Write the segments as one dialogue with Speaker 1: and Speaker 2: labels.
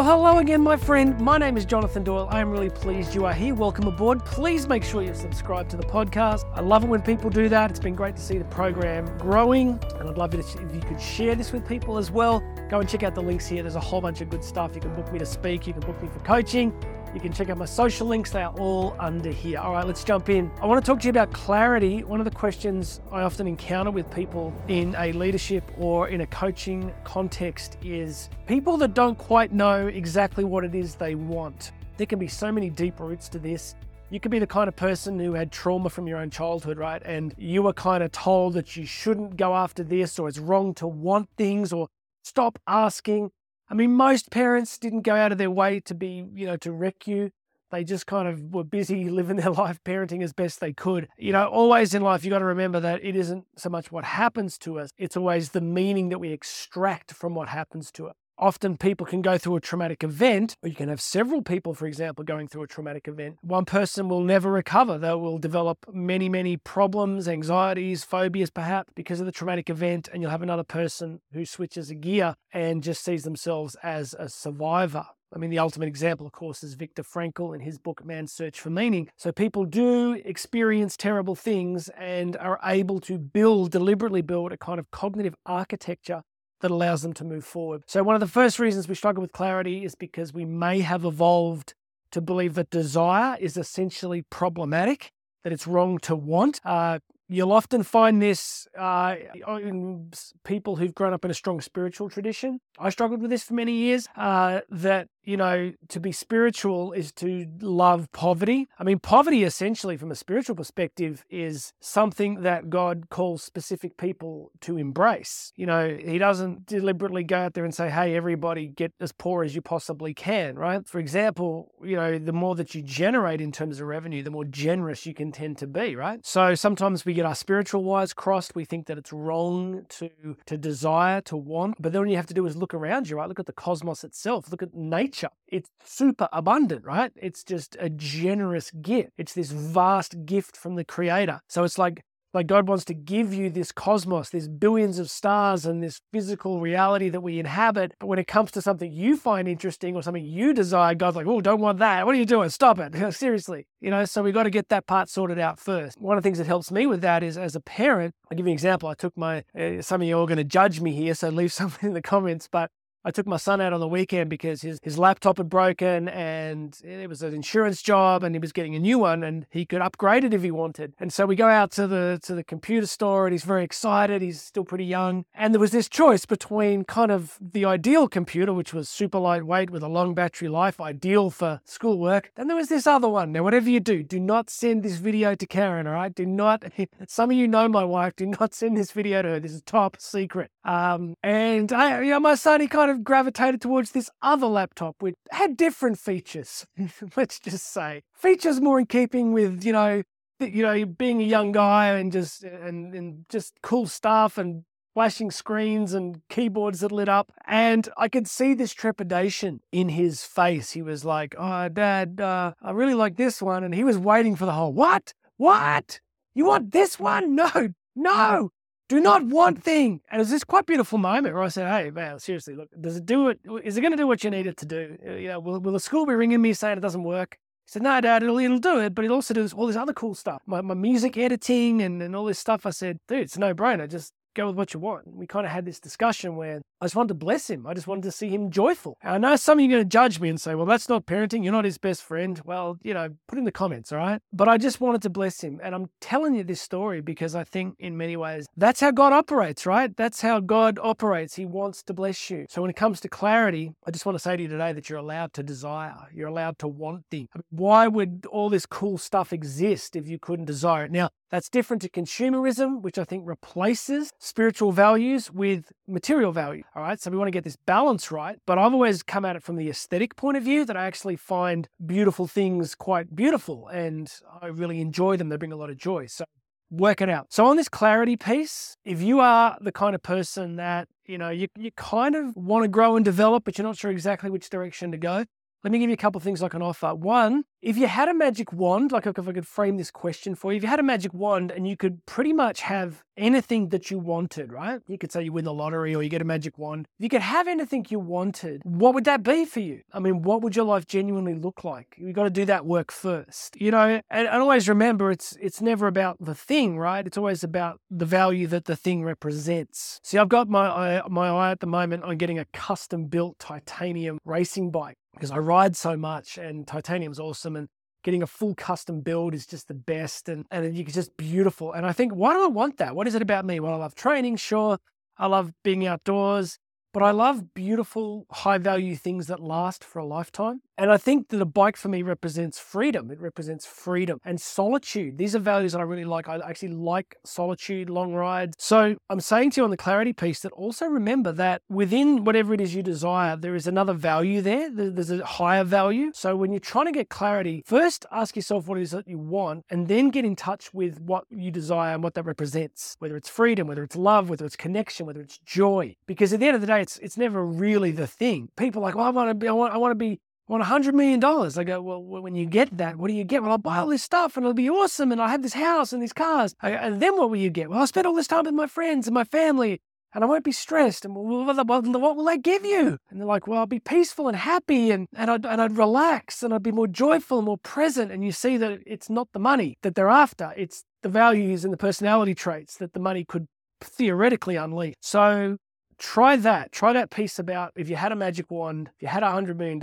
Speaker 1: Well, hello again, my friend. My name is Jonathan Doyle. I am really pleased you are here. Welcome aboard. Please make sure you subscribe to the podcast. I love it when people do that. It's been great to see the program growing, and I'd love it if you could share this with people as well. Go and check out the links here. There's a whole bunch of good stuff. You can book me to speak, you can book me for coaching. You can check out my social links, they are all under here. All right, let's jump in. I want to talk to you about clarity. One of the questions I often encounter with people in a leadership or in a coaching context is people that don't quite know exactly what it is they want. There can be so many deep roots to this. You could be the kind of person who had trauma from your own childhood, right? And you were kind of told that you shouldn't go after this, or it's wrong to want things, or stop asking. I mean, most parents didn't go out of their way to be, you know, to wreck you. They just kind of were busy living their life, parenting as best they could. You know, always in life, you got to remember that it isn't so much what happens to us, it's always the meaning that we extract from what happens to us often people can go through a traumatic event, or you can have several people, for example, going through a traumatic event. One person will never recover. They will develop many, many problems, anxieties, phobias, perhaps, because of the traumatic event. And you'll have another person who switches a gear and just sees themselves as a survivor. I mean, the ultimate example, of course, is Viktor Frankl in his book Man's Search for Meaning. So people do experience terrible things and are able to build, deliberately build a kind of cognitive architecture that allows them to move forward. So, one of the first reasons we struggle with clarity is because we may have evolved to believe that desire is essentially problematic, that it's wrong to want. Uh, you'll often find this uh, in people who've grown up in a strong spiritual tradition. I struggled with this for many years. Uh, that you know, to be spiritual is to love poverty. I mean, poverty essentially, from a spiritual perspective, is something that God calls specific people to embrace. You know, He doesn't deliberately go out there and say, hey, everybody get as poor as you possibly can, right? For example, you know, the more that you generate in terms of revenue, the more generous you can tend to be, right? So sometimes we get our spiritual wires crossed. We think that it's wrong to, to desire, to want. But then what you have to do is look around you, right? Look at the cosmos itself, look at nature nature. It's super abundant, right? It's just a generous gift. It's this vast gift from the creator. So it's like like God wants to give you this cosmos, these billions of stars and this physical reality that we inhabit. But when it comes to something you find interesting or something you desire, God's like, oh, don't want that. What are you doing? Stop it. Seriously. You know, so we got to get that part sorted out first. One of the things that helps me with that is as a parent, I'll give you an example. I took my, uh, some of you are going to judge me here, so leave something in the comments, but I took my son out on the weekend because his, his laptop had broken and it was an insurance job and he was getting a new one and he could upgrade it if he wanted. And so we go out to the to the computer store and he's very excited. He's still pretty young. And there was this choice between kind of the ideal computer, which was super lightweight with a long battery life, ideal for schoolwork. Then there was this other one. Now, whatever you do, do not send this video to Karen, all right? Do not, some of you know my wife, do not send this video to her. This is top secret. Um, and I, you know, my son, he kind of of gravitated towards this other laptop, which had different features. Let's just say features more in keeping with you know, you know, being a young guy and just and, and just cool stuff and flashing screens and keyboards that lit up. And I could see this trepidation in his face. He was like, "Oh, Dad, uh, I really like this one," and he was waiting for the whole what, what. You want this one? No, no do not want thing. And it was this quite beautiful moment where I said, hey, man, seriously, look, does it do it? Is it going to do what you need it to do? Uh, you know, will, will the school be ringing me saying it doesn't work? He said, no, Dad, it'll, it'll do it, but it'll also do all this other cool stuff. My, my music editing and, and all this stuff. I said, dude, it's no brainer. Just go with what you want. We kind of had this discussion where I just wanted to bless him. I just wanted to see him joyful. And I know some of you are going to judge me and say, well, that's not parenting. You're not his best friend. Well, you know, put in the comments, all right? But I just wanted to bless him. And I'm telling you this story because I think in many ways that's how God operates, right? That's how God operates. He wants to bless you. So when it comes to clarity, I just want to say to you today that you're allowed to desire. You're allowed to want things. why would all this cool stuff exist if you couldn't desire it? Now, that's different to consumerism, which I think replaces spiritual values with material value. All right. So we want to get this balance right. But I've always come at it from the aesthetic point of view that I actually find beautiful things quite beautiful and I really enjoy them. They bring a lot of joy. So work it out. So on this clarity piece, if you are the kind of person that, you know, you, you kind of want to grow and develop, but you're not sure exactly which direction to go, let me give you a couple of things I can offer. One, if you had a magic wand, like if I could frame this question for you, if you had a magic wand and you could pretty much have anything that you wanted, right? You could say you win the lottery or you get a magic wand. If you could have anything you wanted, what would that be for you? I mean, what would your life genuinely look like? You've got to do that work first, you know? And, and always remember, it's it's never about the thing, right? It's always about the value that the thing represents. See, I've got my eye, my eye at the moment on getting a custom built titanium racing bike because I ride so much and titanium's awesome and getting a full custom build is just the best and, and it's just beautiful. And I think, why do I want that? What is it about me? Well, I love training, sure. I love being outdoors. But I love beautiful, high value things that last for a lifetime. And I think that a bike for me represents freedom. It represents freedom and solitude. These are values that I really like. I actually like solitude, long rides. So I'm saying to you on the clarity piece that also remember that within whatever it is you desire, there is another value there. There's a higher value. So when you're trying to get clarity, first ask yourself what it is that you want and then get in touch with what you desire and what that represents, whether it's freedom, whether it's love, whether it's connection, whether it's joy. Because at the end of the day, it's it's never really the thing. People are like, well, I want to be, I want, I want to be, I want a hundred million dollars. I go, well, when you get that, what do you get? Well, I'll buy all this stuff and it'll be awesome, and I'll have this house and these cars. I, and then what will you get? Well, I'll spend all this time with my friends and my family, and I won't be stressed. And what will that give you? And they're like, well, I'll be peaceful and happy, and and I'd, and I'd relax, and I'd be more joyful and more present. And you see that it's not the money that they're after; it's the values and the personality traits that the money could theoretically unleash. So try that. Try that piece about if you had a magic wand, if you had a $100 million,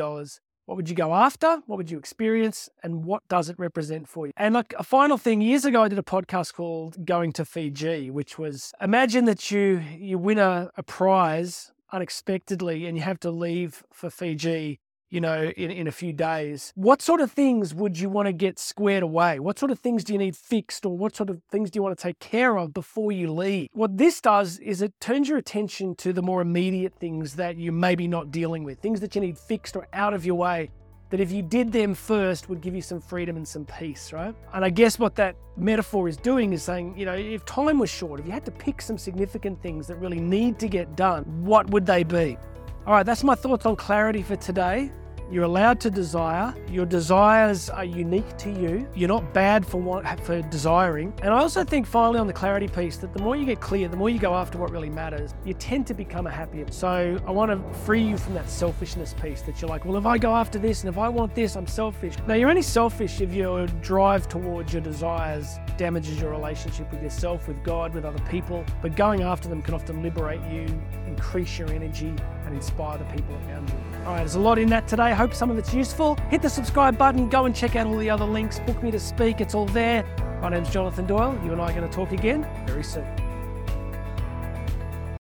Speaker 1: what would you go after? What would you experience? And what does it represent for you? And like a final thing, years ago, I did a podcast called Going to Fiji, which was imagine that you, you win a, a prize unexpectedly and you have to leave for Fiji you know, in, in a few days. What sort of things would you want to get squared away? What sort of things do you need fixed or what sort of things do you want to take care of before you leave? What this does is it turns your attention to the more immediate things that you maybe not dealing with, things that you need fixed or out of your way. That if you did them first would give you some freedom and some peace, right? And I guess what that metaphor is doing is saying, you know, if time was short, if you had to pick some significant things that really need to get done, what would they be? All right, that's my thoughts on clarity for today. You're allowed to desire. Your desires are unique to you. You're not bad for for desiring. And I also think finally on the clarity piece that the more you get clear, the more you go after what really matters, you tend to become a happier. So I want to free you from that selfishness piece that you're like, well, if I go after this and if I want this, I'm selfish. Now you're only selfish if your drive towards your desires damages your relationship with yourself, with God, with other people. But going after them can often liberate you, increase your energy, and inspire the people around you. All right, there's a lot in that today. Hope some of it's useful. Hit the subscribe button, go and check out all the other links, book me to speak, it's all there. My name's Jonathan Doyle. You and I are going to talk again very soon.